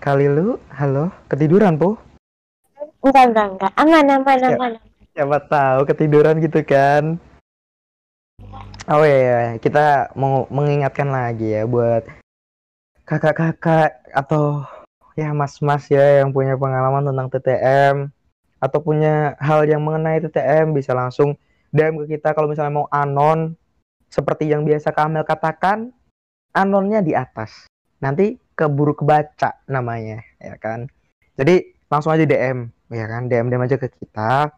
Kali lu, halo, ketiduran po? Enggak, enggak, enggak. Aman, aman, Ya. aman. Siapa tahu ketiduran gitu kan? Oh iya, iya, kita mau mengingatkan lagi ya buat kakak-kakak atau ya mas-mas ya yang punya pengalaman tentang TTM atau punya hal yang mengenai TTM bisa langsung DM ke kita kalau misalnya mau anon seperti yang biasa Kamel katakan anonnya di atas nanti keburu kebaca namanya ya kan? Jadi langsung aja DM ya kan? DM DM aja ke kita.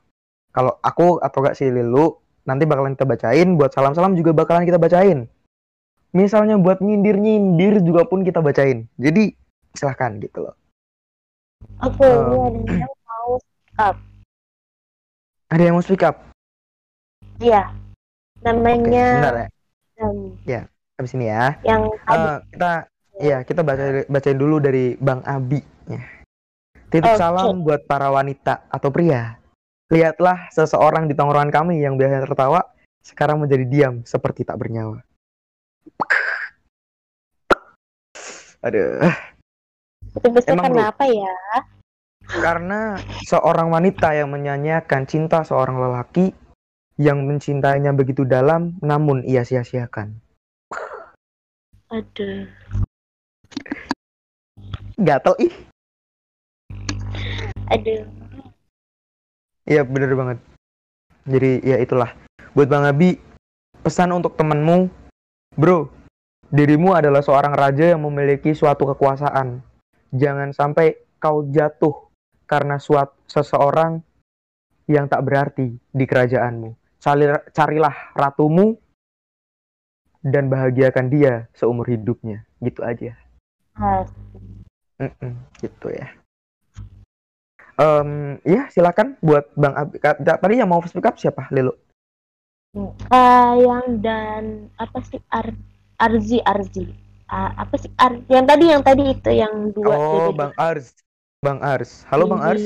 Kalau aku atau gak si Lilu nanti bakalan kita bacain. Buat salam-salam juga bakalan kita bacain. Misalnya buat nyindir-nyindir juga pun kita bacain. Jadi silahkan gitu loh. Oke, Um, ini ada yang mau ada yang mau speak up. Oke, Namanya bentar ya. Um, habis ini ya. Yang. Eh, kita ya kita baca bacain dulu dari Bang Abi ya. Titip Oke. salam buat para wanita atau pria. Lihatlah seseorang di tongkrongan kami yang biasanya tertawa sekarang menjadi diam seperti tak bernyawa. Aduh, bisa emang, kenapa ya? karena seorang wanita yang menyanyiakan cinta seorang lelaki yang mencintainya begitu dalam namun ia sia-siakan. Aduh. Gatel ih. Aduh. Iya bener banget. Jadi ya itulah. Buat Bang Abi, pesan untuk temenmu, bro, dirimu adalah seorang raja yang memiliki suatu kekuasaan. Jangan sampai kau jatuh karena suatu seseorang yang tak berarti di kerajaanmu. Cari- Carilah ratumu dan bahagiakan dia seumur hidupnya. Gitu aja. Mm-mm, gitu ya. Em, ya silakan buat Bang Abi. Tadi yang mau speak up siapa? Lilo. eh, yang dan apa sih Ar Arzi Arzi. Ah, apa sih Ar yang tadi yang tadi itu yang dua Oh, jadi Bang Ars. Bang Ars. Halo Bang Ars.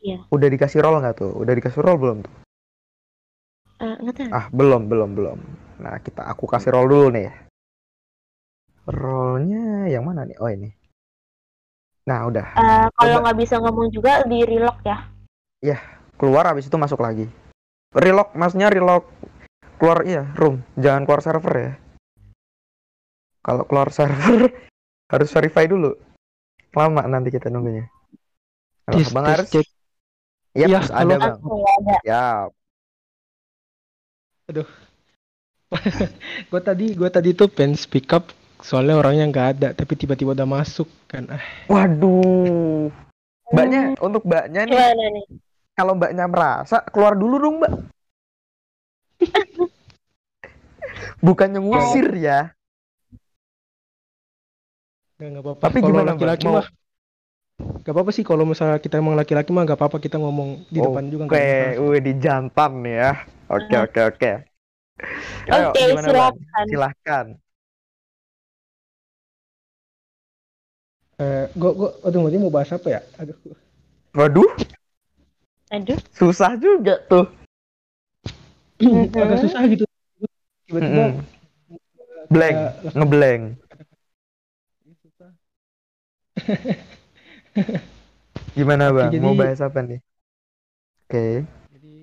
Iya. Udah dikasih roll nggak tuh? Udah dikasih roll belum tuh? Eh, nggak tahu. Ah, belum, belum, belum. Nah, kita aku kasih roll dulu nih. Rollnya yang mana nih? Oh, ini. Nah, udah. Eh, kalau nggak bisa ngomong juga di relock ya. Keluar habis itu masuk lagi. Relock, maksudnya relock. Keluar iya, room. Jangan keluar server ya. Kalau keluar server harus verify dulu. Lama nanti kita nunggunya. Halo, Tes, Bang Ars. cek. Yap, Iya, ada. Bang. Ada. Ya, gue tadi gue tadi tuh pengen speak up soalnya orangnya nggak ada tapi tiba-tiba udah masuk kan ah waduh. Mbaknya untuk mbaknya nih, Gimana nih? kalau mbaknya merasa keluar dulu dong, Mbak. Bukannya ngusir ya. nggak nggak apa-apa Tapi kalau gimana, laki-laki Mau- mah nggak apa-apa sih kalau misalnya kita emang laki-laki mah nggak apa-apa kita ngomong di depan juga nggak Oke, wih di jantan ya. Oke, oke, oke. Oke, gimana, Bang? silakan. Silahkan. Eh, gue gue aduh tadi mau bahas apa ya aduh Waduh, Aduh. susah juga tuh. Mhm. agak susah gitu tiba-tiba Mm-mm. Blank, kayak ngeblank. susah. Gimana, Bang? Mau jadi- bahas apa nih? Oke. Jadi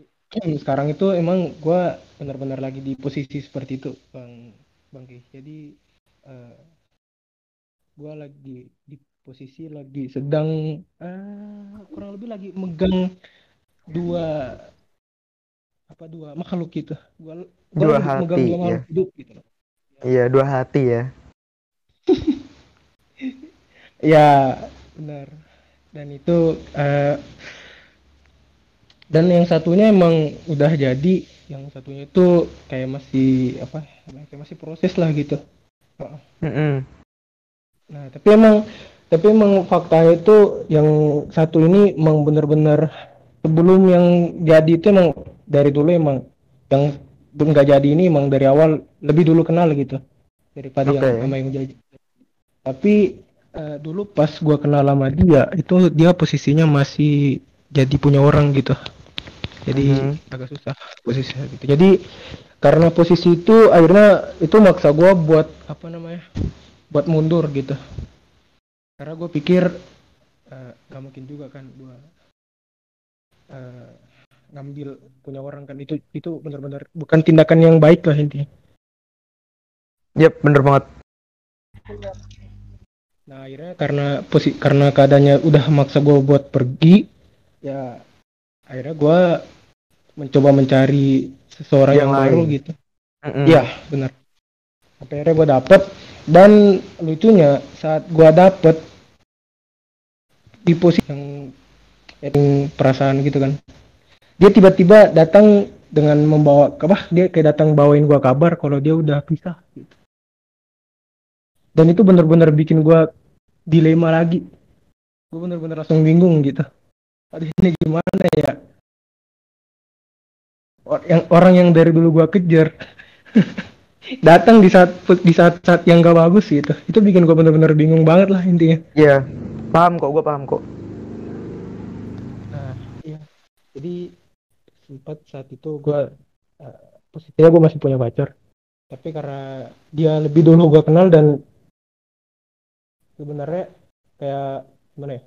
sekarang itu emang gue benar-benar lagi di posisi seperti itu, bang, bang Ki. Jadi gue lagi di posisi lagi sedang eh, kurang lebih lagi megang dua apa dua makhluk gitu. Gue Dua megang hati, dua makhluk ya. hidup gitu. Iya, dua hati ya. Ya benar. Dan itu eh, dan yang satunya emang udah jadi, yang satunya itu kayak masih apa? Kayak masih proses lah gitu. Mm-mm. Nah, tapi emang tapi emang faktanya itu yang satu ini emang bener-bener sebelum yang jadi itu emang dari dulu emang yang belum nggak jadi ini emang dari awal lebih dulu kenal gitu daripada Oke. yang sama yang jadi. Tapi eh, dulu pas gua kenal sama dia itu dia posisinya masih jadi punya orang gitu. Jadi Mhm. agak susah posisinya gitu. Jadi karena posisi itu akhirnya itu maksa gua buat apa namanya? buat mundur gitu karena gue pikir eh, gak mungkin juga kan gue eh, ngambil punya orang kan itu itu benar-benar bukan tindakan yang baik lah intinya Yap, bener banget. nah akhirnya karena posi karena keadaannya udah maksa gue buat pergi ya akhirnya gue mencoba mencari seseorang Yang yang, baru gitu. Iya, benar. Sampai akhirnya gue dapet dan lucunya saat gue dapet di posisi yang yang perasaan gitu kan, dia tiba-tiba datang dengan membawa apa? Dia kayak datang bawain gue kabar kalau dia udah pisah. Gitu. Dan itu bener-bener bikin gue dilema lagi. Gue bener-bener langsung bingung gitu. Aduh ini gimana ya? Or- yang orang yang dari dulu gue kejar datang di saat di saat saat yang gak bagus gitu itu. Bikin gue bener-bener bingung banget lah intinya. Iya, paham kok, gue paham kok. nah iya. Jadi sempat saat itu gue uh, posisinya gue masih punya pacar. Tapi karena dia lebih dulu gue kenal dan sebenarnya kayak gimana ya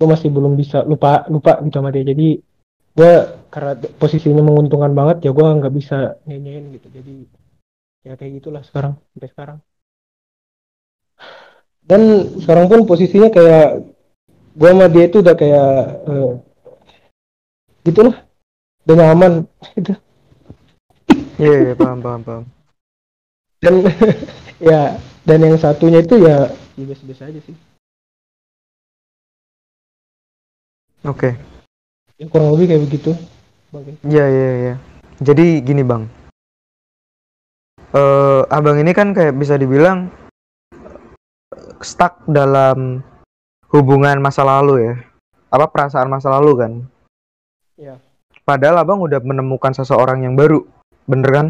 gue masih belum bisa lupa lupa gitu sama dia. Jadi gue karena posisinya menguntungkan banget ya gue nggak bisa nyanyiin gitu. Jadi ya kayak gitulah sekarang sampai sekarang dan sekarang pun posisinya kayak gue sama dia itu udah kayak eh, gitulah udah nyaman gitu Iya, iya, paham, paham, paham. dan ya dan yang satunya itu ya biasa-biasa aja sih Oke. ya, kurang lebih kayak begitu. Iya, iya, iya. Jadi gini, Bang. Eh, abang ini kan kayak bisa dibilang stuck dalam hubungan masa lalu ya. Apa perasaan masa lalu kan? Iya. Padahal abang udah menemukan seseorang yang baru, bener kan?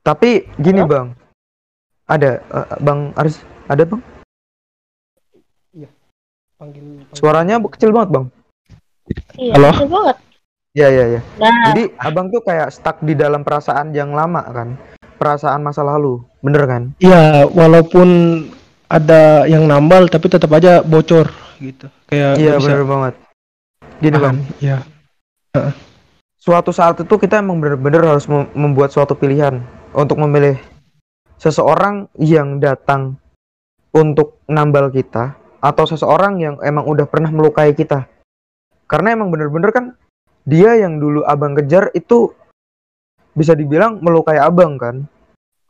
Tapi gini, Ada? Bang. Ada, eh, Bang Aris, ada, Bang? panggil, panggil. Suaranya kecil banget, Bang. Iya, Halo? betul banget. Iya, iya, iya. Nah, Jadi abang tuh kayak stuck di dalam perasaan yang lama kan, perasaan masa lalu, bener kan? Iya, walaupun ada yang nambal tapi tetap aja bocor gitu. Kayak Iya bisa bener banget. Gini bang, Iya. suatu saat itu kita emang bener-bener harus mem- membuat suatu pilihan untuk memilih seseorang yang datang untuk nambal kita atau seseorang yang emang udah pernah melukai kita. Karena emang bener-bener kan dia yang dulu abang kejar itu bisa dibilang melukai abang kan,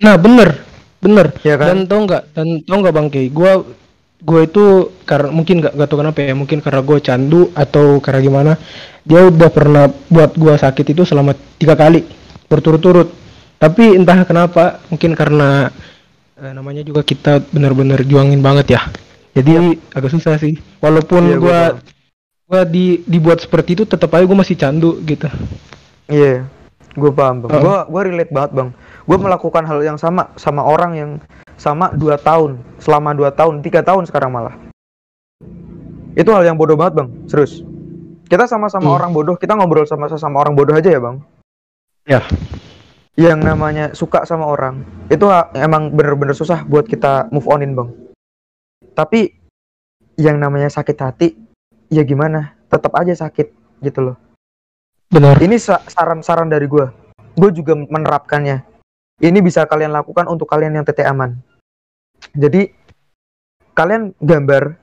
Nah, bener. Bener. ya kan? Dan tau nggak? Dan tau nggak Bang Kei? Gua gue itu karena mungkin nggak nggak tahu kenapa ya mungkin karena gue candu atau karena gimana dia udah pernah buat gua sakit itu selama tiga kali berturut-turut tapi entah kenapa mungkin karena eh, namanya juga kita benar-benar juangin banget ya jadi agak susah sih walaupun Iya, gua gua di dibuat seperti itu tetap aja gue masih candu gitu Iya, gue paham bang. Gue gue relate banget bang. Gue melakukan hal yang sama sama orang yang sama dua tahun, selama dua tahun, tiga tahun sekarang malah. Itu hal yang bodoh banget bang, serius. Kita sama-sama Hmm. orang bodoh, kita ngobrol sama sesama orang bodoh aja ya bang. Ya. Yang namanya suka sama orang, itu emang bener-bener susah buat kita move onin bang. Tapi yang namanya sakit hati, ya gimana? Tetap aja sakit gitu loh. Benar. Ini sa- saran-saran dari gue gue juga menerapkannya. Ini bisa kalian lakukan untuk kalian yang TT aman. Jadi kalian gambar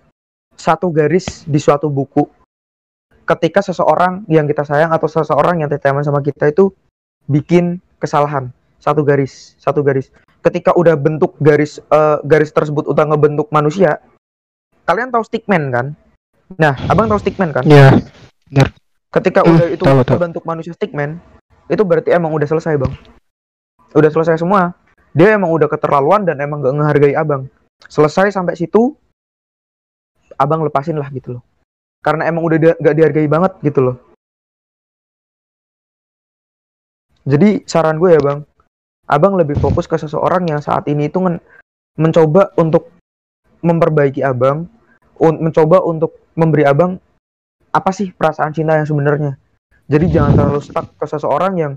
satu garis di suatu buku. Ketika seseorang yang kita sayang atau seseorang yang TT aman sama kita itu bikin kesalahan. Satu garis satu garis. Ketika udah bentuk garis eh, garis tersebut udah ngebentuk manusia kalian tahu stickman kan nah abang tahu stickman kan? Ya ketika Hmm, udah itu tahu, tahu. bentuk manusia stickman itu berarti emang udah selesai bang. Udah selesai semua. Dia emang udah keterlaluan dan emang gak ngehargai abang. Selesai sampai situ abang lepasin lah gitu loh. Karena emang udah dia- gak dihargai banget gitu loh. Jadi saran gue ya bang. Abang lebih fokus ke seseorang yang saat ini itu men- mencoba untuk memperbaiki abang un- mencoba untuk memberi abang apa sih perasaan cinta yang sebenarnya jadi jangan terlalu stuck ke seseorang yang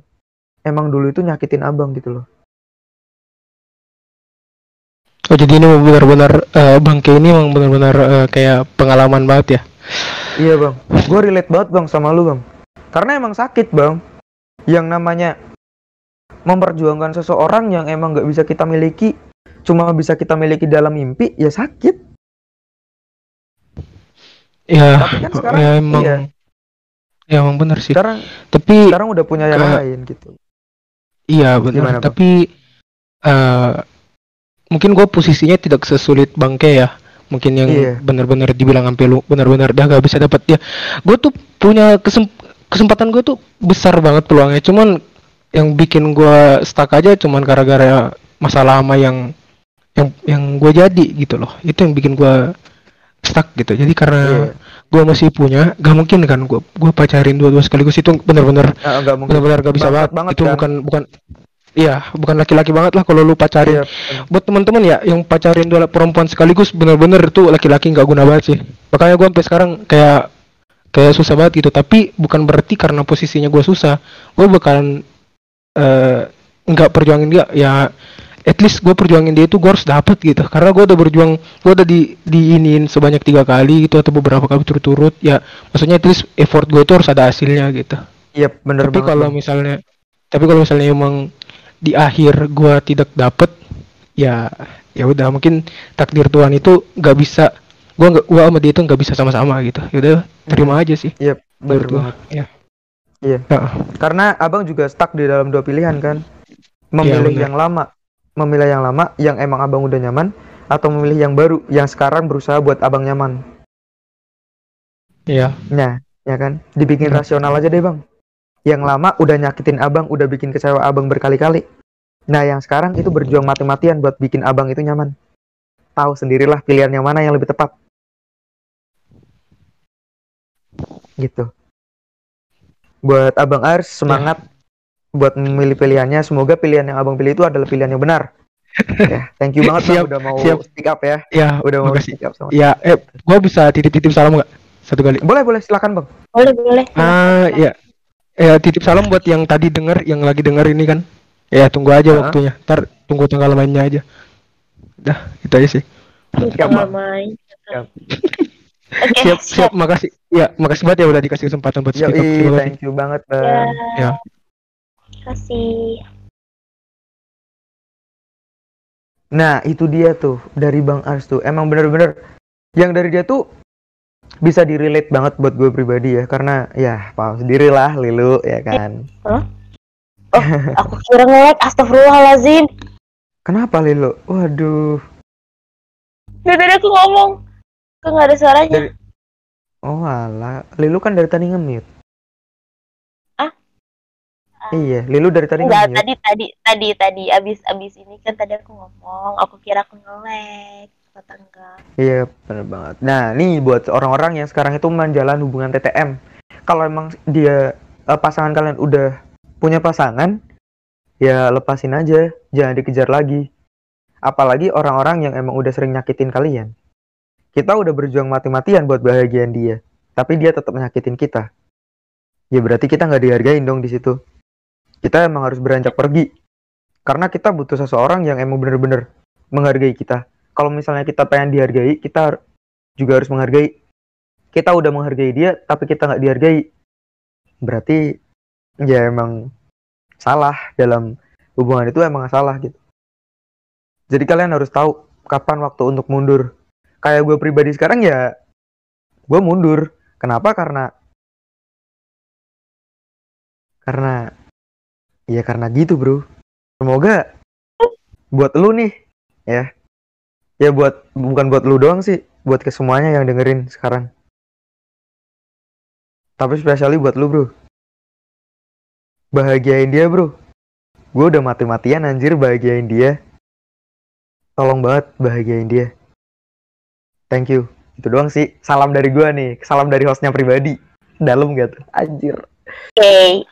emang dulu itu nyakitin abang gitu loh Oh jadi ini benar-benar eh, bangke ini memang benar-benar eh, kayak pengalaman banget ya. Iya bang, gue relate banget bang sama lu bang. Karena emang sakit bang. Yang namanya memperjuangkan seseorang yang emang nggak bisa kita miliki, cuma bisa kita miliki dalam mimpi, ya sakit. Ya, Tapi kan sekarang, ya emang iya. ya emang benar sih. Sekarang Tapi sekarang udah punya yang Ke- lain gitu. iya benar. Tapi eh mungkin gue posisinya tidak sesulit bangke ya. Mungkin yang Iya. benar-benar dibilang sampai lu benar-benar dah gak bisa dapat ya. Gue tuh punya kesem- kesempatan gue tuh besar banget peluangnya. Cuman yang bikin gue stuck aja cuman gara-gara masalah lama yang yang yang gue jadi gitu loh. Itu yang bikin gue stuck gitu. Jadi karena Iya. gue masih punya, gak mungkin kan gue gue pacarin dua-dua sekaligus itu benar-benar Ah, nggak mungkin. benar-benar gak bisa banget. banget itu kan? bukan bukan iya bukan laki-laki banget lah kalau lu pacarin bener. buat teman-teman ya yang pacarin dua perempuan sekaligus benar-benar itu laki-laki nggak guna banget sih makanya gue sampai sekarang kayak kayak susah banget gitu tapi bukan berarti karena posisinya gue susah gue bakalan eh, nggak perjuangin dia ya at least gue perjuangin dia itu gue harus dapet gitu. Karena gue udah berjuang gue udah di diinin sebanyak tiga kali gitu atau beberapa kali turut-turut ya maksudnya at least effort gue itu harus ada hasilnya gitu. Iya, bener tapi kalau misalnya tapi kalau misalnya emang di akhir gua tidak dapet ya ya udah mungkin takdir Tuhan itu nggak bisa gua nggak gua sama dia itu nggak bisa sama-sama gitu. Ya udah terima aja sih. Iya, bener menurut gua banget. ya. Iya. Ya, Karena abang juga stuck di dalam dua pilihan kan. Memilih bener. yang lama, memilih yang lama yang emang abang udah nyaman, atau memilih yang baru yang sekarang berusaha buat abang nyaman. iya Nah, ya kan? Dibikin Bener. rasional aja deh bang. Yang lama udah nyakitin abang, udah bikin kecewa abang berkali-kali. Nah, yang sekarang itu berjuang mati-matian buat bikin abang itu nyaman. Tahu sendirilah pilihan yang mana yang lebih tepat. Gitu. Buat abang Ars semangat buat memilih pilihannya. Semoga pilihan yang abang pilih itu adalah pilihan yang benar. ya, thank you banget bang Siap, udah mau siap. speak up ya. ya Udah mau makasih speak up sama. ya eh gua bisa titip-titip salam nggak satu kali Boleh boleh silakan bang. Boleh, boleh. ah ya ya titip salam buat yang tadi denger yang lagi denger ini kan ya tunggu aja Ah. waktunya ntar tunggu tanggal mainnya aja dah itu aja sih Siap, main. Siap. Oke, siap siap makasih ya makasih banget ya udah dikasih kesempatan buat speak up terima kasih thank you banget Ya, bang. Ya. Kasih. Nah, itu dia tuh dari Bang Ars tuh. Emang bener-bener yang dari dia tuh bisa direlate banget buat gue pribadi ya. Karena ya paham sendiri lah Lilu ya kan. Aku kira nge-lag, astagfirullahaladzim. Kenapa Lilu? Waduh. Dari tadi aku ngomong. Kok nggak ada suaranya? Dari- Oh alah. Lilu kan dari tadi nge-mute. Iya, Lilu dari tadi Enggak, tadi tadi tadi tadi abis abis ini kan tadi aku ngomong, aku kira aku nge-lag. Kata enggak. Iya, bener banget. Nah, nih buat orang-orang yang sekarang itu menjalin hubungan TTM. Kalau emang dia eh, pasangan kalian udah punya pasangan, ya lepasin aja, jangan dikejar lagi. Apalagi orang-orang yang emang udah sering nyakitin kalian. Kita udah berjuang mati-matian buat bahagian dia, tapi dia tetap nyakitin kita. Ya berarti kita nggak dihargain dong di situ. Kita emang harus beranjak pergi. Karena kita butuh seseorang yang emang bener-bener menghargai kita kalau misalnya kita pengen dihargai, kita juga harus menghargai. Kita udah menghargai dia, tapi kita nggak dihargai. Berarti ya emang salah dalam hubungan itu emang salah gitu. Jadi kalian harus tahu kapan waktu untuk mundur. Kayak gue pribadi sekarang ya, gue mundur. Kenapa? Karena karena ya karena gitu bro. Semoga buat lu nih ya. Ya buat bukan buat lu doang sih buat ke semuanya yang dengerin sekarang. Tapi spesialnya buat lu bro. Bahagiain dia bro. Gue udah mati-matian anjir bahagiain dia. Tolong banget bahagiain dia. Thank you. Itu doang sih salam dari gua nih. Salam dari hostnya pribadi. Dalam gak tuh anjir. Oke.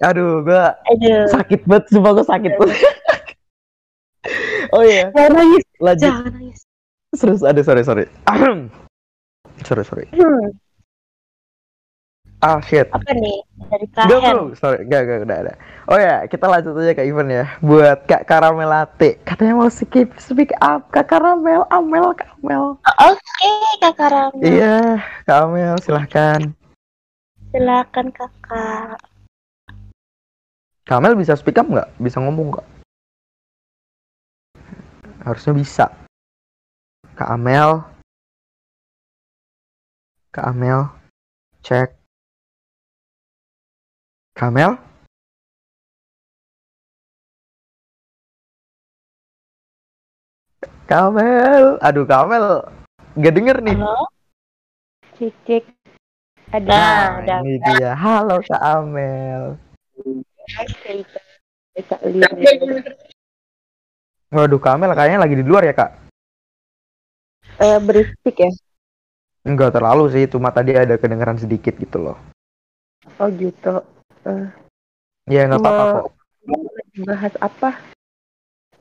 Aduh Aduh. sakit banget sumpah gua sakit banget oh iya Jangan nangis, lanjut jangan nangis. Terus ada sorry sorry. sorry sorry. Hmm. Ah shit. Apa nih? Dari Kahen. belum, sorry, enggak, enggak, udah ada. Oh ya, kita lanjut aja ke event ya. Buat Kak Karamelate, katanya mau skip speak up Kak Karamel, Amel, Kak Amel. Oke, Kakak Rama. Iya, Kak Amel, silahkan. Silakan Kakak. Kak Amel bisa speak up nggak? Bisa ngomong nggak? Harusnya bisa. Kak Amel. Kak Amel. Cek. Kak Amel? Kak Amel. Aduh, Kak Amel. Nggak denger nih. Halo? Cicik ada Nah, ada. ini dia. Halo Kak Amel. Waduh, Kak Amel kayaknya lagi di luar ya, Kak? Eh, berisik ya Enggak terlalu sih, cuma tadi ada kedengeran sedikit gitu loh. oh gitu Ya nggak apa-apa kok. bahas apa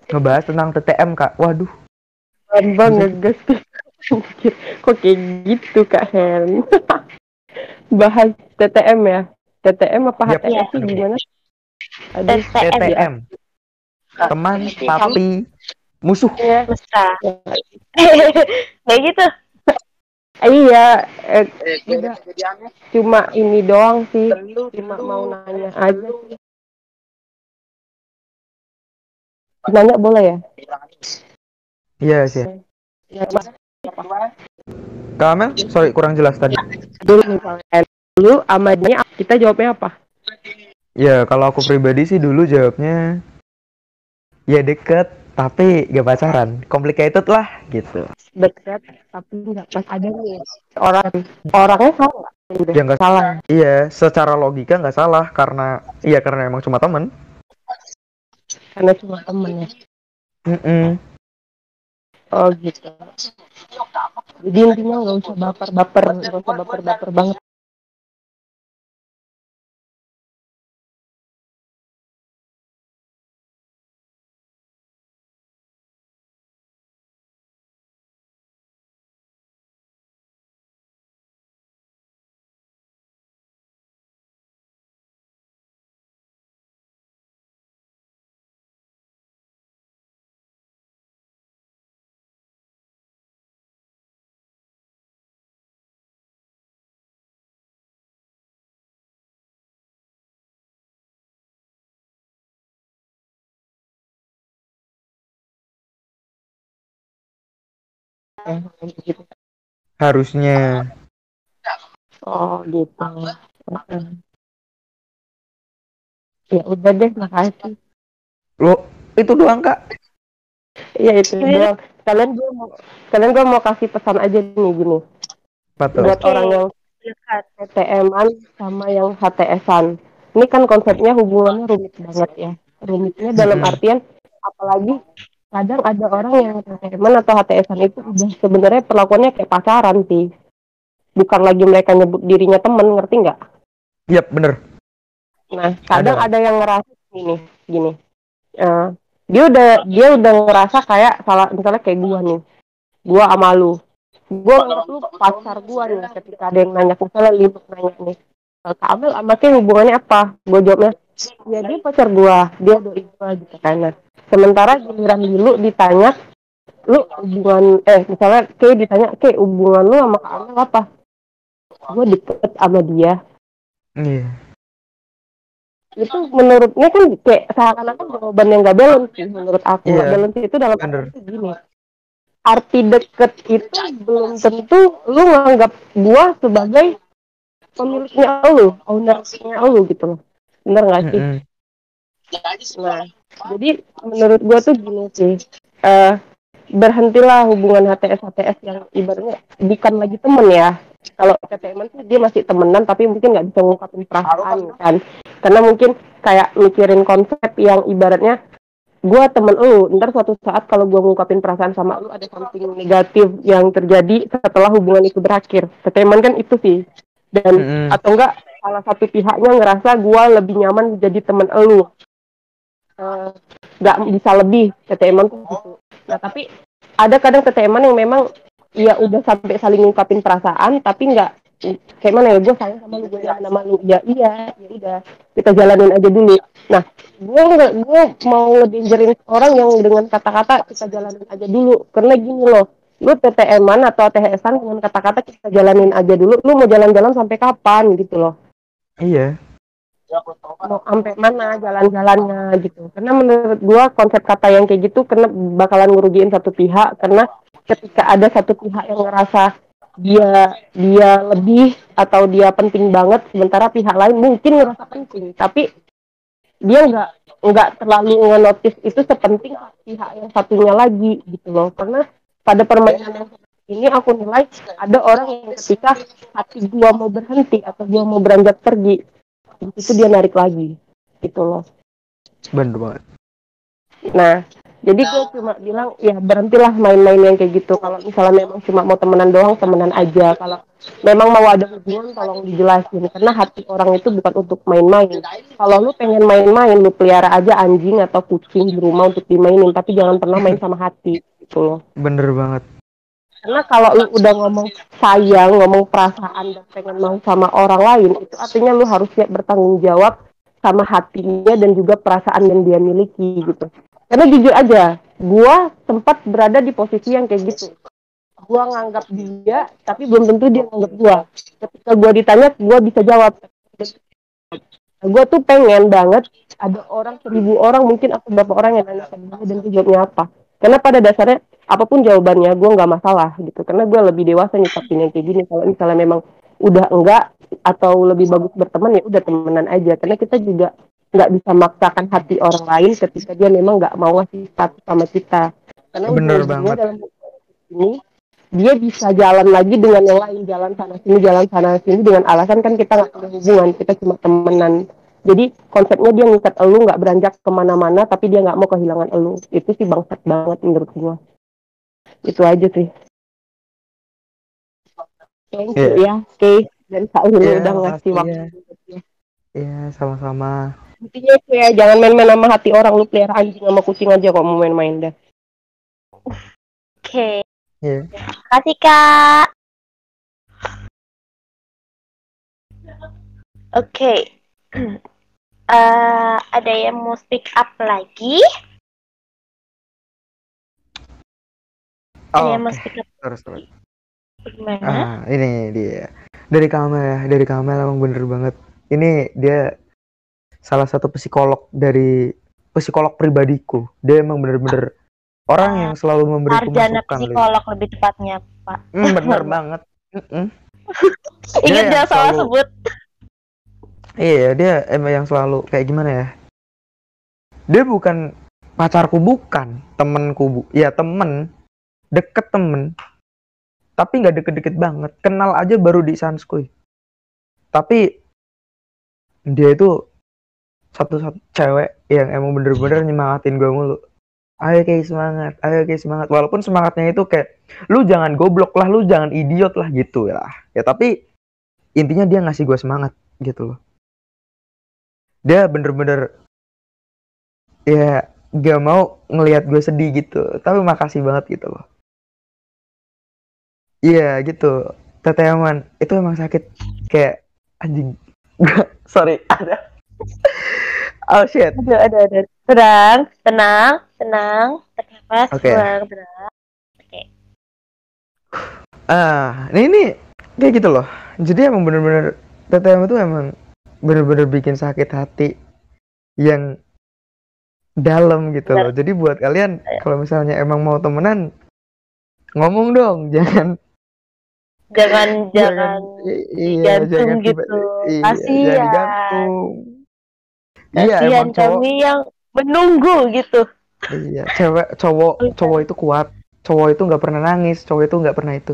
Ngebahas tentang TTM, Kak. Waduh. Bambang ngegas Anjir, kok kayak gitu Kak Hen bahas TTM ya TTM apa. HTS sih gimana Aduh, TTM. TTM. Teman, tapi, musuh. ya. Mesra. Ya, Kayak gitu. iya eh, udah cuma ini doang sih cuma mau nanya aja sih. nanya boleh ya Iya sih. Ya, Mas. Kak Amel, sorry kurang jelas tadi. dulu misalnya dulu kita jawabnya apa Ya kalau aku pribadi sih dulu jawabnya ya deket tapi gak pacaran, complicated lah gitu. dekat tapi nggak pas ada nih orang orangnya salah nggak? Ya nggak salah Iya, secara logika nggak salah karena iya karena emang cuma temen. karena cuma temen ya Mm-mm. oh gitu jadi intinya nggak usah baper baper nggak usah baper baper banget gitu. Harusnya. oh gitu ya udah deh makasih Lo itu doang kak? iya itu Iya. doang kalian gue mau kalian gue mau kasih pesan aja nih gini tuh? buat orang yang. PTM-an sama yang HTS-an. Ini kan konsepnya hubungannya rumit banget ya. Rumitnya dalam artian apalagi kadang ada orang yang PTM-an atau HTS-an itu udah sebenarnya perlakuannya kayak pacaran sih. Bukan lagi mereka nyebut dirinya temen, ngerti nggak? Yap bener. Nah, kadang Ada. ada, yang ngerasa gini, gini. Eh, dia udah dia udah ngerasa kayak salah misalnya kayak gua nih. Gua sama lu. Gua lu pacar gua nih ketika ada yang nanya misalnya Libuk nanya nih. "Eh, Kak Amel sama hubungannya apa? Gua jawabnya, ya dia pacar gua, dia doi gua gitu kan. Nah, sementara giliran dulu ditanya lu hubungan eh misalnya Kay ditanya Kay hubungan lu sama Amel apa? Gua deket sama dia, Iya. itu menurutnya kan kayak seakan-akan jawaban yang gak balance menurut aku Nggak balance itu dalam arti gini arti deket itu belum tentu lu nganggap gua sebagai pemiliknya lu ownernya lu gitu loh bener gak sih? Nah jadi menurut gua tuh gini sih eh berhentilah hubungan HTS HTS yang ibaratnya bukan lagi temen ya. Kalau TTM tuh dia masih temenan tapi mungkin nggak bisa ngungkapin perasaan kan? Karena mungkin kayak mikirin konsep yang ibaratnya gua temen lu ntar suatu saat kalau gua ngungkapin perasaan sama lu ada something negatif yang terjadi setelah hubungan itu berakhir. TTM kan itu sih. Dan Mm-mm. atau enggak salah satu pihaknya ngerasa gua lebih nyaman jadi temen elu. Eh, nggak bisa lebih TTM tuh gitu. Nah tapi ada kadang TTM yang memang ya udah sampai saling ngungkapin perasaan tapi nggak kayak mana ya gue sayang sama lu gue sayang sama lu. Ya iya ya udah kita jalanin aja dulu. Nah gue nggak gue mau ngedangerin orang yang dengan kata-kata kita jalanin aja dulu. Karena gini loh lu TTM-an atau THS-an dengan kata-kata kita jalanin aja dulu lu mau jalan-jalan sampai kapan gitu loh Iya. mau sampai mana jalan-jalannya gitu. Karena menurut gua konsep kata yang kayak gitu karena bakalan ngerugiin satu pihak. Karena ketika ada satu pihak yang ngerasa dia dia lebih atau dia penting banget sementara pihak lain mungkin ngerasa penting. Tapi dia nggak nggak terlalu nge-notice itu sepenting pihak yang satunya lagi gitu loh. Karena pada permainan yang ini aku nilai ada orang yang ketika hati gua mau berhenti atau gua mau beranjak pergi itu dia narik lagi gitu loh. Bener banget. nah jadi gue cuma bilang ya berhentilah main-main yang kayak gitu. Kalau misalnya memang cuma mau temenan doang temenan aja. Kalau memang mau ada hubungan tolong dijelasin. Karena hati orang itu bukan untuk main-main. Kalau lu pengen main-main lu pelihara aja anjing atau kucing di rumah untuk dimainin. Tapi jangan pernah main sama hati gitu loh. Bener banget. Karena kalau lu udah ngomong sayang, ngomong perasaan dan pengen mau sama orang lain, itu artinya lu harus siap bertanggung jawab sama hatinya dan juga perasaan yang dia miliki gitu. Karena jujur aja, gua sempat berada di posisi yang kayak gitu. Gua nganggap dia, tapi belum tentu dia nganggap gua. Ketika gua ditanya, gua bisa jawab. Gua tuh pengen banget ada orang seribu orang mungkin atau beberapa orang yang nanya ke gue dan gue jawabnya apa. Karena pada dasarnya apa pun jawabannya gue nggak masalah gitu. Karena gue lebih dewasa nyikapin yang kayak gini. Kalau misalnya memang udah enggak atau lebih bagus berteman ya udah temenan aja. Karena kita juga nggak bisa maksakan hati orang lain ketika dia memang nggak mau ngasih status sama kita. Karena Bener banget. dalam ini dia bisa jalan lagi dengan yang lain. Jalan sana sini jalan sana sini. Dengan alasan kan kita nggak punya hubungan kita cuma temenan. Jadi konsepnya dia ngikat elu nggak beranjak ke mana-mana tapi dia nggak mau kehilangan elu. Itu sih bangsat banget menurut gua itu aja sih thank you ya oke dan Kak Ulu Iya, udah ngasih makasih waktu ya. Iya, sama-sama. intinya itu ya jangan main-main sama hati orang lu pelihara anjing sama kucing aja kok mau main-main dah Oke. Iya. Kasih kak. Oke. Eh, ada yang mau speak up lagi? Ada Oh, mau speak up Terus, terus. gimana? Ah, ini dia. Dari Kamel ya, dari Kamel emang bener banget. Ini dia salah satu psikolog dari psikolog pribadiku. Dia emang bener-bener orang yang selalu memberiku Sarjana psikolog lebih tepatnya, Pak. Hmm, bener banget. Mm-mm. Ingat yang jangan salah selalu- sebut. Iya, dia emang yang selalu kayak gimana ya? Dia bukan pacarku bukan, temenku bu. Ya temen, deket temen. Tapi nggak deket-deket banget. Kenal aja baru di Sanskuy. Tapi dia itu satu-satu cewek yang emang bener-bener nyemangatin gue mulu. Ayo kayak semangat, ayo kayak semangat. Walaupun semangatnya itu kayak lu jangan goblok lah, lu jangan idiot lah gitu lah. Ya tapi intinya dia ngasih gue semangat gitu loh dia bener-bener ya gak mau ngelihat gue sedih gitu tapi makasih banget gitu loh iya gitu. Teteman itu emang sakit. Kayak anjing. Sorry ada. Oh shit. Ada, ada, ada. Tenang, tenang, tenang. Tarik nafas, Oke. buang, tenang. ah ini, ini kayak gitu loh. Jadi emang bener-bener TTM itu emang bener-bener bikin sakit hati yang dalam gitu loh. Jadi buat kalian kalau misalnya emang mau temenan ngomong dong jangan Jangan, jangan. iya digantung jangan gitu. iya, Kasihan. digantung iya Kasihan emang cowok kami yang menunggu gitu. iya cewek cowok cowok itu kuat cowok itu nggak pernah nangis cowok itu nggak pernah itu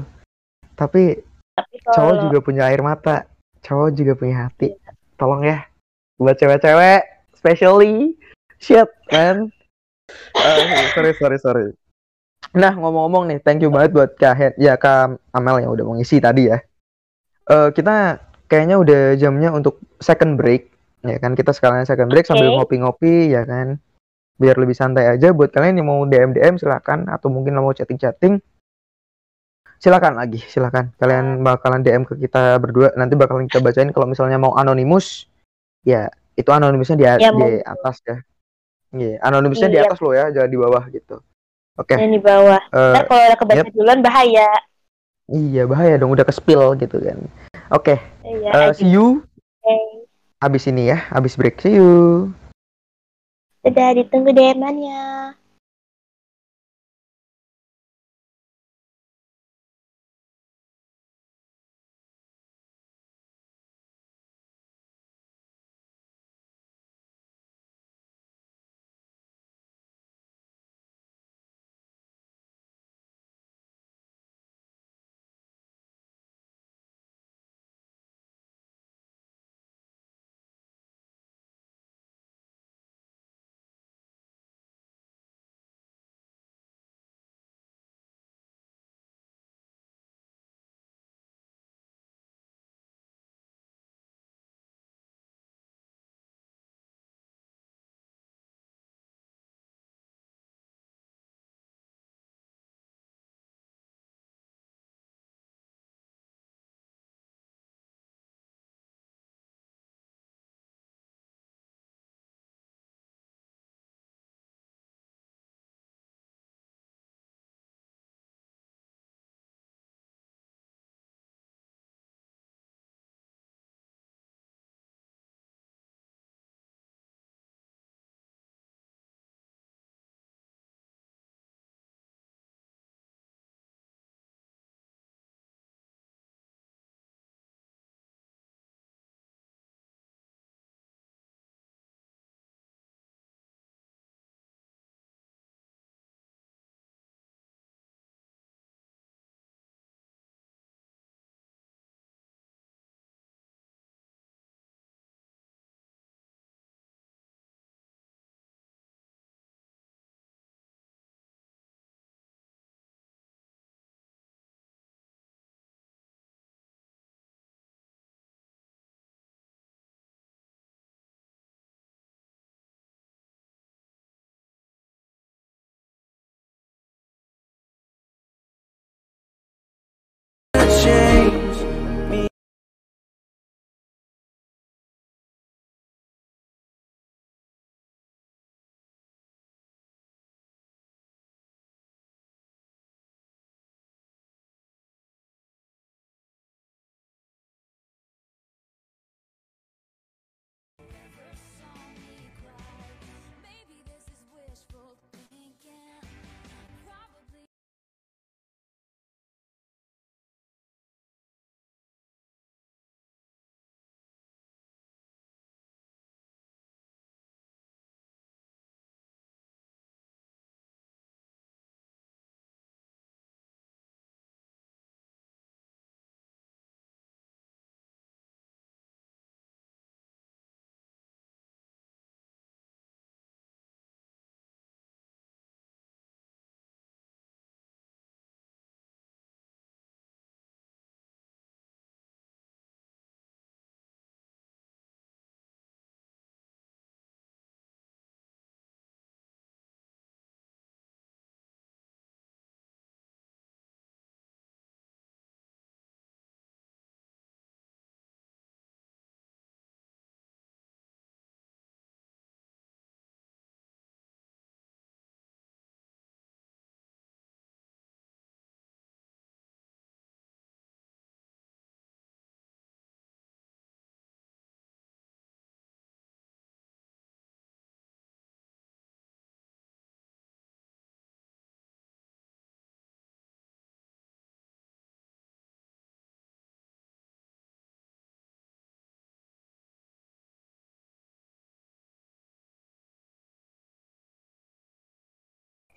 tapi Tapi cowok kalau juga punya air mata cowok juga punya hati tolong ya buat cewek-cewek especially shit man Ah, sorry sorry sorry nah ngomong-ngomong nih thank you banget buat kak Hen- ya kak Amel yang udah mengisi tadi ya Eh kita kayaknya udah jamnya untuk second break ya kan kita sekalian second break sambil Oke. ngopi-ngopi ya kan biar lebih santai aja buat kalian yang mau DM DM silakan atau mungkin mau chatting-chatting silakan lagi, silakan. Kalian bakalan DM ke kita berdua, nanti bakalan kita bacain kalau misalnya mau anonimus. Ya, itu anonimusnya di, Ya, di atas ya. Iya, anonimusnya di Iya. atas lo ya, jangan di bawah gitu. Oke. yang di bawah. eh, Ntar kalau udah kebaca yep. duluan bahaya. iya, bahaya dong udah ke spill gitu kan. Oke, Iya. eh, see you oke. abis ini ya, abis break. See you. Dadah, ditunggu DM-annya.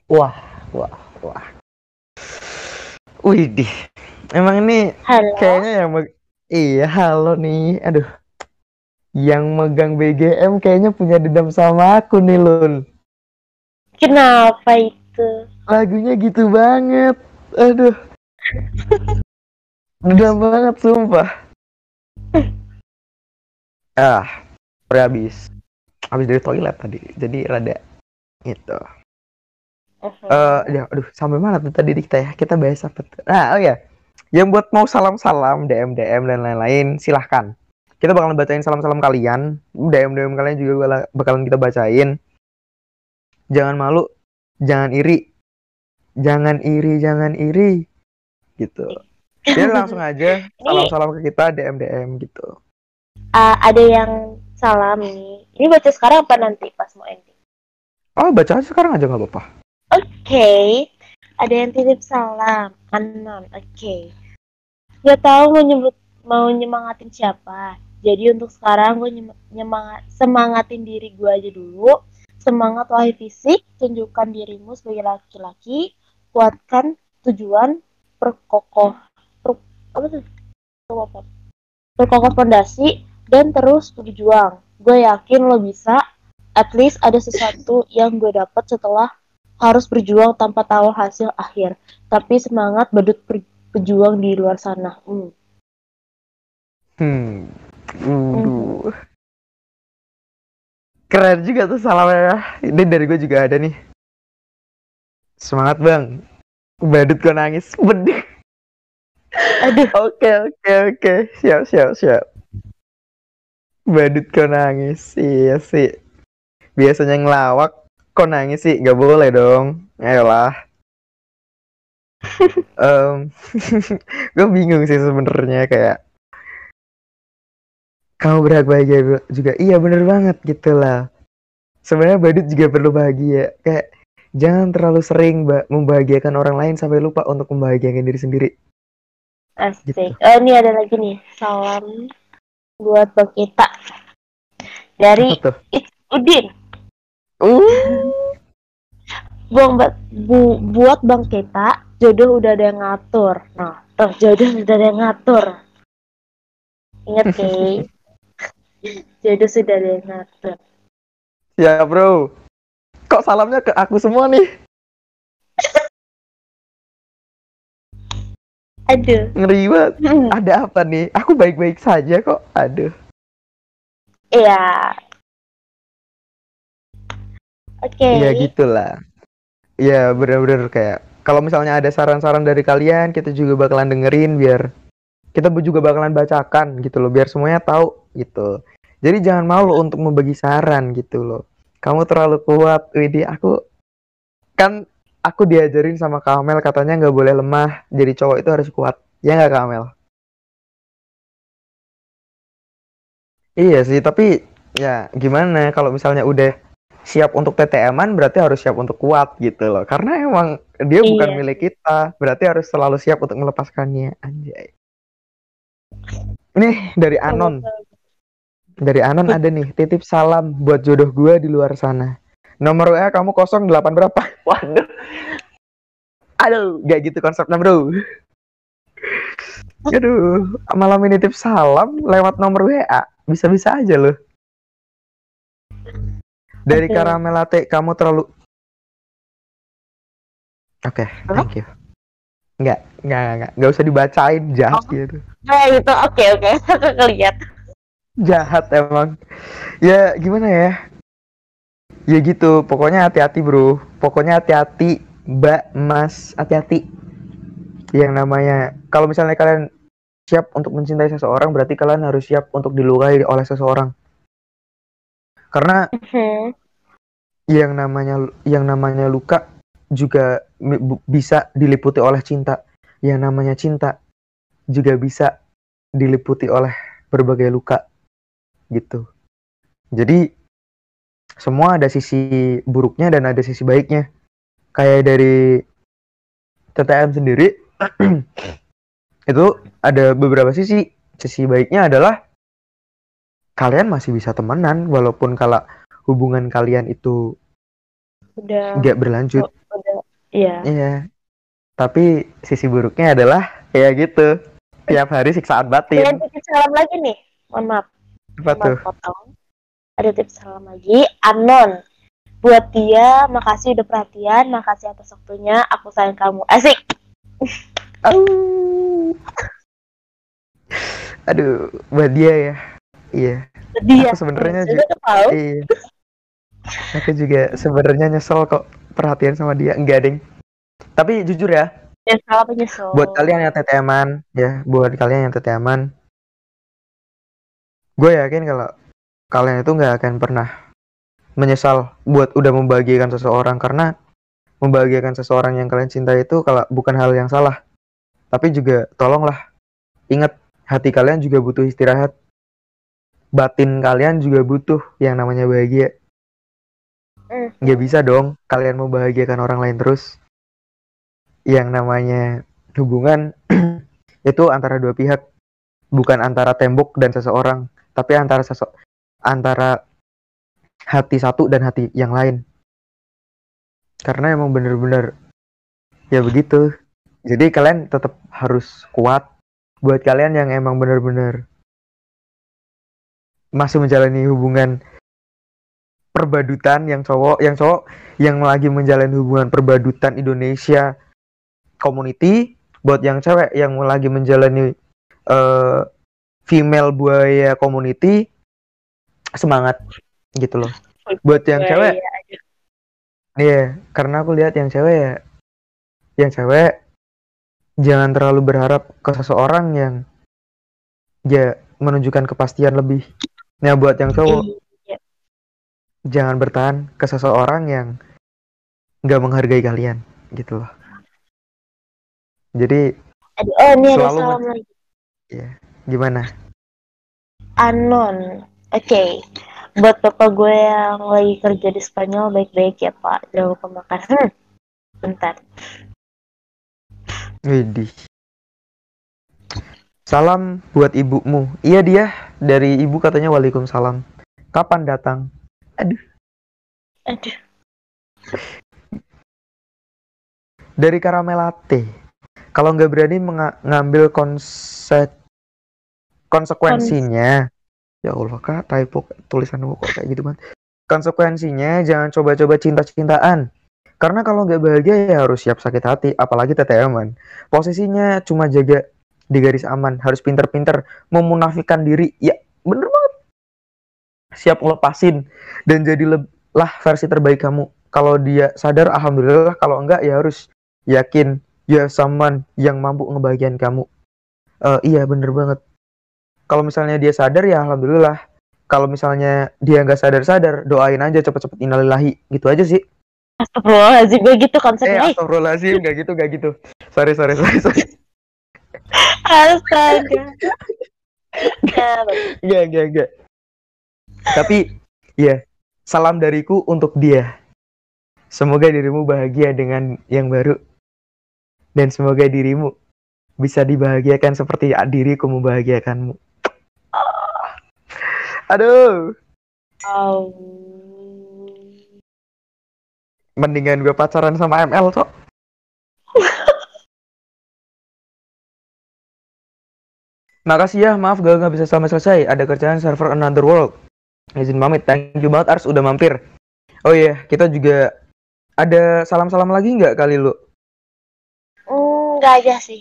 Wah, wah, wah. Widih. Emang ini Halo. kayaknya yang meg- iya halo nih. Aduh. Yang megang BGM kayaknya punya dendam sama aku nih, Lun. Kenapa itu? Lagunya gitu banget. Aduh. Dendam banget sumpah. Ah, udah habis. Habis dari toilet tadi. Jadi rada gitu. Eh, ya, aduh, sampai mana tuh tadi kita ya? Kita bahas apa tuh? Nah, oh ya. yang buat mau salam-salam, DM-DM dan lain-lain, silahkan. Kita bakalan bacain salam-salam kalian, DM-DM kalian juga bakalan kita bacain. Jangan malu, jangan iri, jangan iri, jangan iri, gitu. Jadi langsung aja salam-salam ke kita DM-DM gitu. Ah, ada yang salam nih. Ini baca sekarang apa nanti pas mau ending? Oh baca aja sekarang aja nggak apa-apa. Oke, ada yang titip salam, anon. Oke, nggak tahu mau nyebut mau nyemangatin siapa. Jadi untuk sekarang gue nyem- nyemangat semangatin diri gue aja dulu. Semangat wahai fisik, tunjukkan dirimu sebagai laki-laki, kuatkan tujuan, perkokoh, per, apa tuh? Apa? Perkokoh fondasi dan terus berjuang. Gue yakin lo bisa. At least ada sesuatu yang gue dapat setelah harus berjuang tanpa tahu hasil akhir. Tapi semangat badut per- pejuang di luar sana. Hmm. Hmm. Waduh. Keren juga tuh salamnya. Ini dari gue juga ada nih. Semangat bang. Badut kau nangis. Bedih. Aduh, Oke oke oke. Siap siap siap. Badut kau nangis. Iya sih. Biasanya ngelawak. Kok nangis sih? Gak boleh dong. Ayolah. Em, gue bingung sih sebenarnya kayak kamu berhak bahagia juga iya bener banget gitu lah sebenarnya badut juga perlu bahagia kayak jangan terlalu sering mbak membahagiakan orang lain sampai lupa untuk membahagiakan diri sendiri asik. Gitu. Oh, ini ada lagi nih. Salam buat Bang Ita. Dari Udin. Uh Buang ba- bu, buat Bang Kita, jodoh udah ada yang ngatur. Nah, tuh jodoh udah ada yang ngatur. Ingat, Kay. jodoh sudah ada yang ngatur. ya bro kok salamnya ke aku semua nih Aduh. ngeri banget Hmm. ada apa nih aku baik-baik saja kok aduh Iya. Oke. Iya gitulah. Iya bener-bener kayak kalau misalnya ada saran-saran dari kalian kita juga bakalan dengerin biar kita juga bakalan bacakan gitu loh biar semuanya tahu gitu. Jadi jangan malu untuk membagi saran gitu loh. Kamu terlalu kuat, Widi. Aku kan aku diajarin sama Kamel katanya nggak boleh lemah. Jadi cowok itu harus kuat. Ya nggak Kamel? Iya sih, tapi ya gimana kalau misalnya udah siap untuk TTM-an berarti harus siap untuk kuat gitu loh. Karena emang dia bukan Iya. milik kita, berarti harus selalu siap untuk melepaskannya. Anjay. Nih dari Anon, dari Anon ada nih titip salam buat jodoh gua di luar sana. Nomor WA kamu 08 berapa? Waduh. Aduh, gak gitu konsepnya, Bro. Aduh, malam ini titip salam lewat nomor WA. Bisa-bisa aja loh. Dari Oke. karamel latte kamu terlalu Oke, thank you. Enggak, enggak, enggak, enggak usah dibacain jahat Oh. gitu. Nah, itu oke oke. Aku ngeliat. Jahat emang. Ya gimana ya? Ya gitu, pokoknya hati-hati bro. Pokoknya hati-hati, mbak, mas, hati-hati. Yang namanya, kalau misalnya kalian siap untuk mencintai seseorang, berarti kalian harus siap untuk dilukai oleh seseorang. Karena Hmm. yang namanya yang namanya luka juga bisa diliputi oleh cinta. Yang namanya cinta juga bisa diliputi oleh berbagai luka gitu. Jadi semua ada sisi buruknya dan ada sisi baiknya. Kayak dari TTM sendiri itu ada beberapa sisi. Sisi baiknya adalah kalian masih bisa temenan walaupun kalau hubungan kalian itu Udah. nggak berlanjut. Udah. Iya. Iya. Tapi sisi buruknya adalah ya gitu. Tiap hari siksaan Ada batin. titip salam lagi nih. Mohon maaf. Apa tuh? Potong. Ada tips salam lagi. Anon. Buat dia, makasih udah perhatian, makasih atas waktunya, aku sayang kamu. Asik. Aduh, buat dia ya. Iya. Dia. Aku sebenarnya Sudah ju- tahu. Iya. Aku juga sebenarnya nyesel kok perhatian sama dia. Enggak, Ding. Tapi jujur ya, Menyesal apa nyesel? buat kalian yang TTM-an ya buat kalian yang TTM-an gue yakin kalau kalian itu nggak akan pernah menyesal buat udah membahagiakan seseorang karena membahagiakan seseorang yang kalian cinta itu kalau bukan hal yang salah tapi juga tolonglah ingat hati kalian juga butuh istirahat batin kalian juga butuh yang namanya bahagia. Nggak bisa dong kalian membahagiakan orang lain terus. Yang namanya hubungan itu antara dua pihak. Bukan antara tembok dan seseorang tapi antara sese antara hati satu dan hati yang lain. Karena emang bener-bener ya begitu. Jadi kalian tetap harus kuat. Buat kalian yang emang bener-bener masih menjalani hubungan perbadutan yang cowok yang cowok yang lagi menjalani hubungan perbadutan Indonesia community buat yang cewek yang lagi menjalani eh, female buaya community semangat gitu loh buat yang Ya, cewek iya. Iya, karena aku lihat yang cewek ya, yang cewek jangan terlalu berharap ke seseorang yang ya menunjukkan kepastian lebih. Nah, buat yang cowok Iya. jangan bertahan ke seseorang yang nggak menghargai kalian, gitu loh. Jadi Aduh, oh ini ada salam lagi. gimana? Anon. Oke. Buat bapak gue yang lagi kerja di Spanyol baik-baik ya pak. Jangan lupa makan. Hmm. Bentar. Widih. Salam buat ibumu. Iya dia dari ibu katanya waalaikumsalam. Kapan datang? Aduh. dari karamel latte. Kalau nggak berani menga- ngambil konsep konsekuensinya, ya Allah kak typo tulisan kok kayak gitu banget. Konsekuensinya jangan coba-coba cinta-cintaan. Karena kalau nggak bahagia ya harus siap sakit hati, apalagi TTM-an. Posisinya cuma jaga di garis aman, harus pinter-pinter memunafikan diri. Ya bener banget. Siap ngelepasin dan jadilah versi terbaik kamu. Kalau dia sadar, alhamdulillah. Kalau enggak ya harus yakin ya someone yang mampu ngebagian kamu. Eh, iya bener banget. Kalau misalnya dia sadar ya alhamdulillah. Kalau misalnya dia nggak sadar-sadar, doain aja cepet-cepet innalillahi. Gitu aja sih. Astagfirullahaladzim gue gitu konsepnya. Eh, astagfirullahaladzim, gak gitu, gak gitu. Sorry, sorry, sorry, sorry. Astaga. Ya. Gak, gak, gak. Tapi, ya, salam dariku untuk dia. Semoga dirimu bahagia dengan yang baru. Dan semoga dirimu bisa dibahagiakan seperti diriku membahagiakanmu. Ah. Aduh, Au. mendingan gue pacaran sama ML, Cok. Makasih ya, maaf gak nggak bisa sama selesai. Ada kerjaan server Another World. Izin pamit, thank you banget Ars udah mampir. Oh iya, kita juga ada salam-salam lagi nggak kali lu? Hmm, nggak aja sih.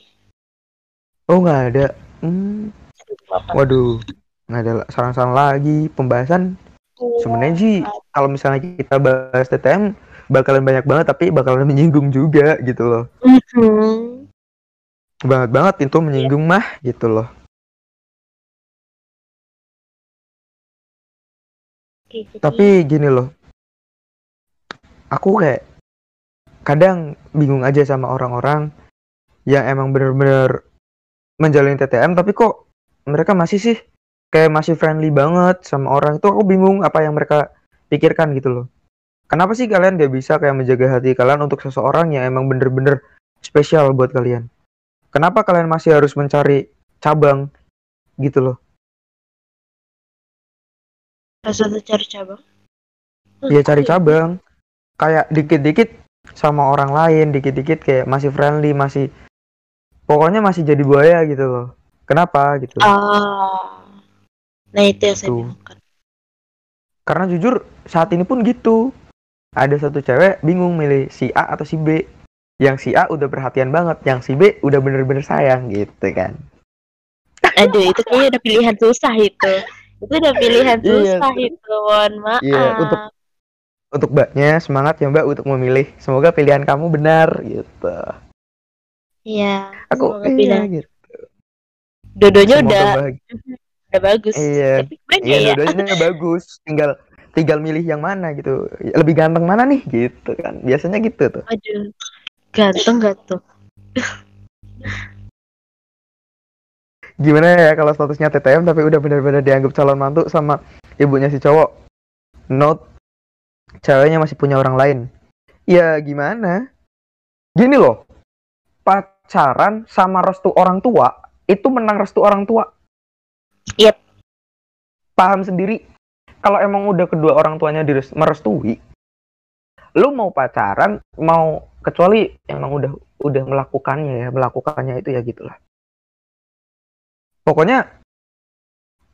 Oh nggak ada. Hmm, waduh, nggak ada salam-salam lagi. Pembahasan Iya. sebenarnya sih kalau misalnya kita bahas TTM bakalan banyak banget tapi bakalan menyinggung juga gitu loh. Mhm. Banget banget itu menyinggung mah gitu loh. Tapi gini loh. Aku kayak kadang bingung aja sama orang-orang yang emang bener-bener menjalani TTM tapi kok mereka masih sih kayak masih friendly banget sama orang itu aku bingung apa yang mereka pikirkan gitu loh. Kenapa sih kalian gak bisa kayak menjaga hati kalian untuk seseorang yang emang bener-bener spesial buat kalian? Kenapa kalian masih harus mencari cabang gitu loh? Ada cari cabang. ya cari cabang kayak dikit-dikit sama orang lain dikit-dikit kayak masih friendly masih pokoknya masih jadi buaya gitu loh kenapa gitu Ah. Nah itu yang saya Tuh. bingung karena jujur saat ini pun gitu ada satu cewek bingung milih si A atau si B yang si A udah perhatian banget yang si B udah bener-bener sayang gitu kan Aduh itu kayaknya udah pilihan susah itu. Itu udah pilihan Iya. susah itu. Mohon maaf. Iya, untuk- untuk mbaknya semangat ya mbak untuk memilih semoga pilihan kamu benar gitu Iya. Aku iya pilihan. gitu. Dodonya Semoga udah bahagia. udah bagus. Iya. Tapi Iya, ya. dua-duanya bagus. Tinggal tinggal milih yang mana gitu. Lebih ganteng mana nih gitu kan. Biasanya gitu tuh. Aduh. Ganteng gak tuh? Gimana ya kalau statusnya TTM tapi udah benar-benar dianggap calon mantu sama ibunya si cowok. Note ceweknya masih punya orang lain. Ya gimana? Gini loh. Pacaran sama restu orang tua itu menang restu orang tua. Yep. Paham sendiri. Kalau emang udah kedua orang tuanya merestui, lu mau pacaran, mau kecuali emang udah udah melakukannya ya, melakukannya itu ya gitulah. Pokoknya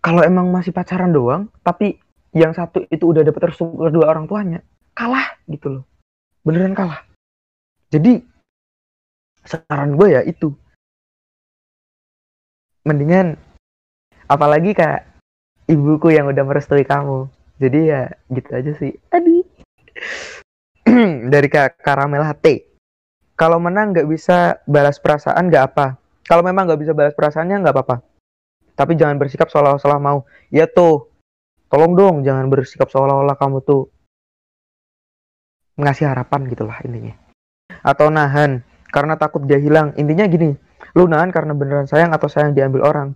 kalau emang masih pacaran doang, tapi yang satu itu udah dapet restu kedua orang tuanya, kalah gitu loh. Beneran kalah. Jadi saran gue ya itu. Mendingan apalagi kayak ibuku yang udah merestui kamu. Jadi ya gitu aja sih. Aduh. Dari Kak Karamel HT. Kalau menang nggak bisa balas perasaan nggak apa. Kalau memang nggak bisa balas perasaannya nggak apa-apa. Tapi jangan bersikap seolah-olah mau. Ya tuh, tolong dong jangan bersikap seolah-olah kamu tuh ngasih harapan gitulah intinya. Atau nahan karena takut dia hilang. Intinya gini, lu nahan karena beneran sayang atau sayang diambil orang.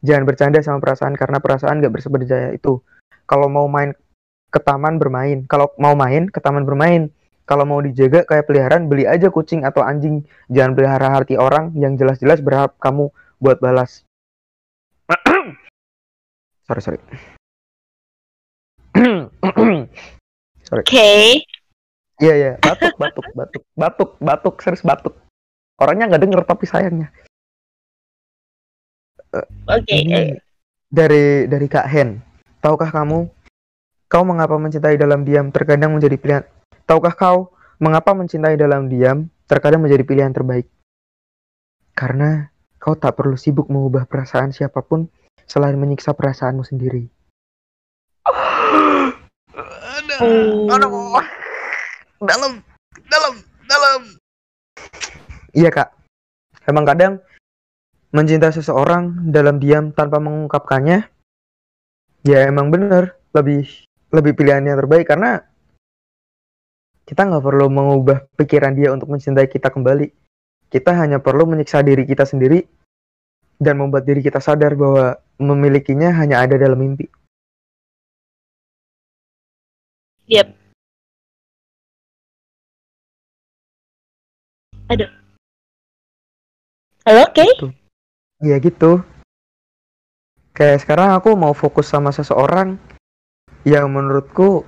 Jangan bercanda sama perasaan karena perasaan gak berseberdaya itu. Kalau mau main ke taman bermain, kalau mau main ke taman bermain. Kalau mau dijaga kayak peliharaan, beli aja kucing atau anjing. Jangan pelihara hati orang yang jelas-jelas berharap kamu buat balas. sorry, sorry. Oke. Iya, iya, batuk, batuk, batuk, batuk, batuk, serius batuk. Orangnya nggak denger tapi sayangnya. Oke. Ini eh, dari dari Kak Hen. Tahukah kamu kau mengapa mencintai dalam diam terkadang menjadi pilihan? Tahukah kau mengapa mencintai dalam diam terkadang menjadi pilihan terbaik? Karena kau tak perlu sibuk mengubah perasaan siapa pun selain menyiksa perasaanmu sendiri. Oh. Dalam, dalam, dalam. Iya kak. Emang kadang mencintai seseorang dalam diam tanpa mengungkapkannya, ya emang bener lebih lebih pilihan yang terbaik karena kita nggak perlu mengubah pikiran dia untuk mencintai kita kembali. Kita hanya perlu menyiksa diri kita sendiri dan membuat diri kita sadar bahwa memilikinya hanya ada dalam mimpi. Yep. Aduh. Halo, oke. Iya gitu. Kayak sekarang aku mau fokus sama seseorang yang menurutku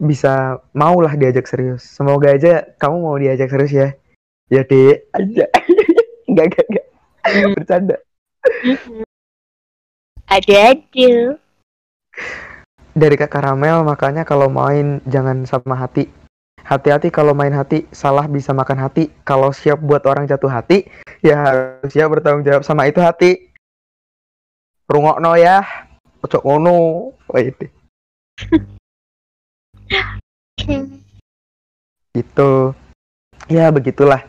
bisa maulah diajak serius. Semoga aja kamu mau diajak serius ya. Ya deh aja. Enggak enggak enggak. Bercanda. Ada ada. Dari Kak Karamel makanya kalau main jangan sama hati. Hati-hati kalau main hati, salah bisa makan hati. Kalau siap buat orang jatuh hati, ya harus siap bertanggung jawab sama itu hati. Rungokno ya. Ojo ngono. Wah, itu. Gitu. Ya begitulah.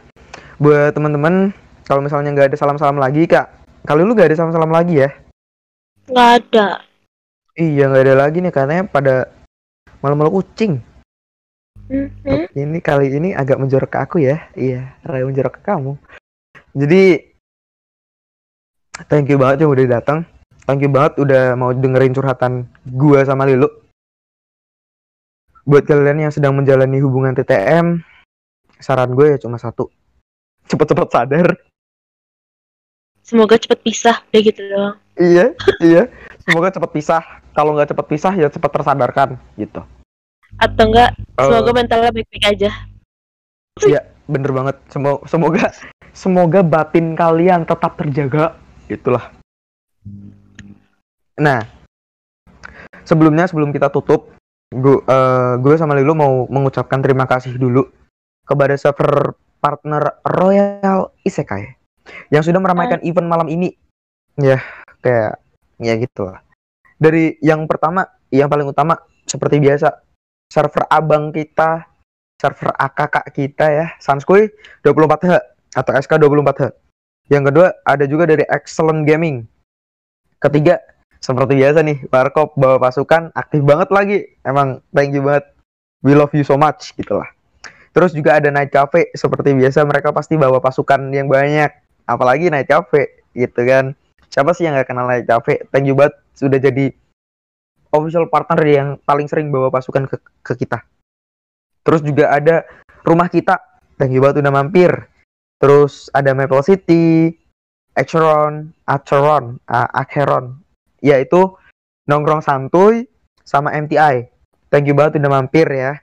Buat teman-teman, kalau misalnya nggak ada salam-salam lagi, Kak. Kalau lu nggak ada salam-salam lagi ya? Nggak ada. Iya nggak ada lagi nih karena pada malu-malu kucing. Mhm. Ini kali ini agak menjorok ke aku ya. Iya, rada menjorok ke kamu. Jadi thank you banget yang udah datang. Thank you banget udah mau dengerin curhatan gua sama Lilo. Buat kalian yang sedang menjalani hubungan TTM, saran gue ya cuma satu. Cepet-cepet sadar. Semoga cepet pisah, udah gitu doang. iya, iya. Semoga cepet pisah. Kalau nggak cepet pisah ya cepet tersadarkan gitu. Atau enggak, Eh, semoga mentalnya baik-baik aja. bener banget. Semoga semoga semoga batin kalian tetap terjaga. Itulah. Nah, sebelumnya sebelum kita tutup, gue gue sama Lilo mau mengucapkan terima kasih dulu kepada server partner Royal Isekai yang sudah meramaikan event malam ini. Ya, kayak ya gitu lah. Dari yang pertama, yang paling utama seperti biasa, server abang kita server AKK kita ya, Sanskuy 24H atau SK 24H. Yang kedua ada juga dari Excellent Gaming. Ketiga, seperti biasa nih, Warkop bawa pasukan aktif banget lagi. Emang thank you banget. We love you so much gitu lah. Terus juga ada Night Cafe seperti biasa mereka pasti bawa pasukan yang banyak. Apalagi Night Cafe gitu kan. Siapa sih yang gak kenal Night Cafe? Thank you banget sudah jadi official partner yang paling sering bawa pasukan ke, ke kita. Terus juga ada rumah kita. Thank you banget udah mampir. Terus ada Maple City, Acheron, Acheron, uh, Acheron. Yaitu nongkrong santuy sama MTI. Thank you banget udah mampir ya.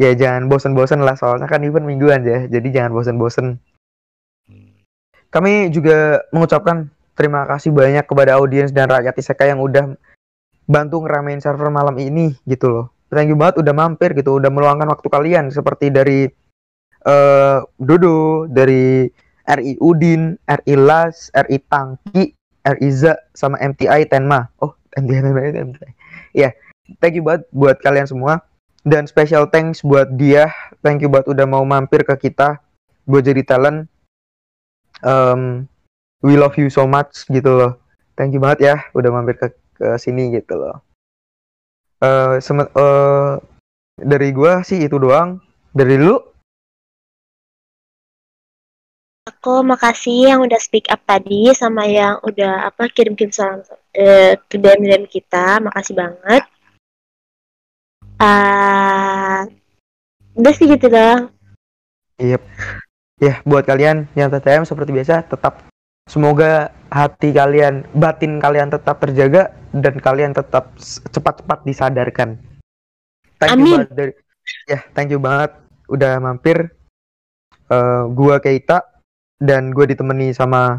Ya jangan bosen-bosen lah soalnya kan event mingguan ya. Jadi jangan bosen-bosen. Kami juga mengucapkan terima kasih banyak kepada audiens dan rakyat Isekai yang udah bantu ngeramein server malam ini gitu loh. Thank you banget udah mampir gitu, udah meluangkan waktu kalian seperti dari eh Dodo, dari RI Udin, RI Las, RI Tangki, RI Za, sama MTI Tenma. Oh, MTI Tenma itu MTI. Ya, thank you banget buat kalian semua. Dan special thanks buat dia. Thank you buat udah mau mampir ke kita buat jadi talent. Um, we love you so much gitu loh. Thank you banget ya udah mampir ke ke sini gitu loh. Seme- eh, dari gua sih itu doang. Dari lu Aku makasih yang udah speak up tadi sama yang udah apa kirim-kirim salam eh, ke DM-DM kita. Makasih banget. Ah, udah sih gitu doang. Yep. Ya, buat kalian yang TTM seperti biasa tetap semoga hati kalian, batin kalian tetap terjaga dan kalian tetap cepat-cepat disadarkan. Thank you Amin. banget dari ya, thank you banget udah mampir. Eh, gua Keita dan gue ditemani sama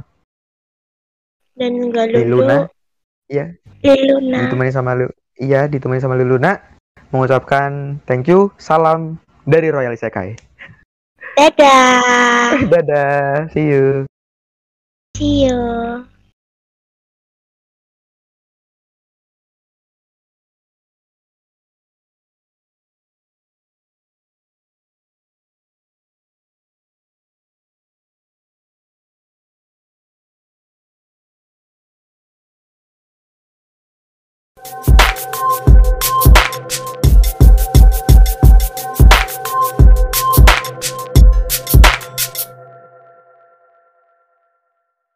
Dan Liluna. lulu. Iya, Liluna. ditemani sama lu. Iya, ditemani sama Liluna mengucapkan thank you, salam dari Royal Isekai. Dadah. Dadah, see you. See you.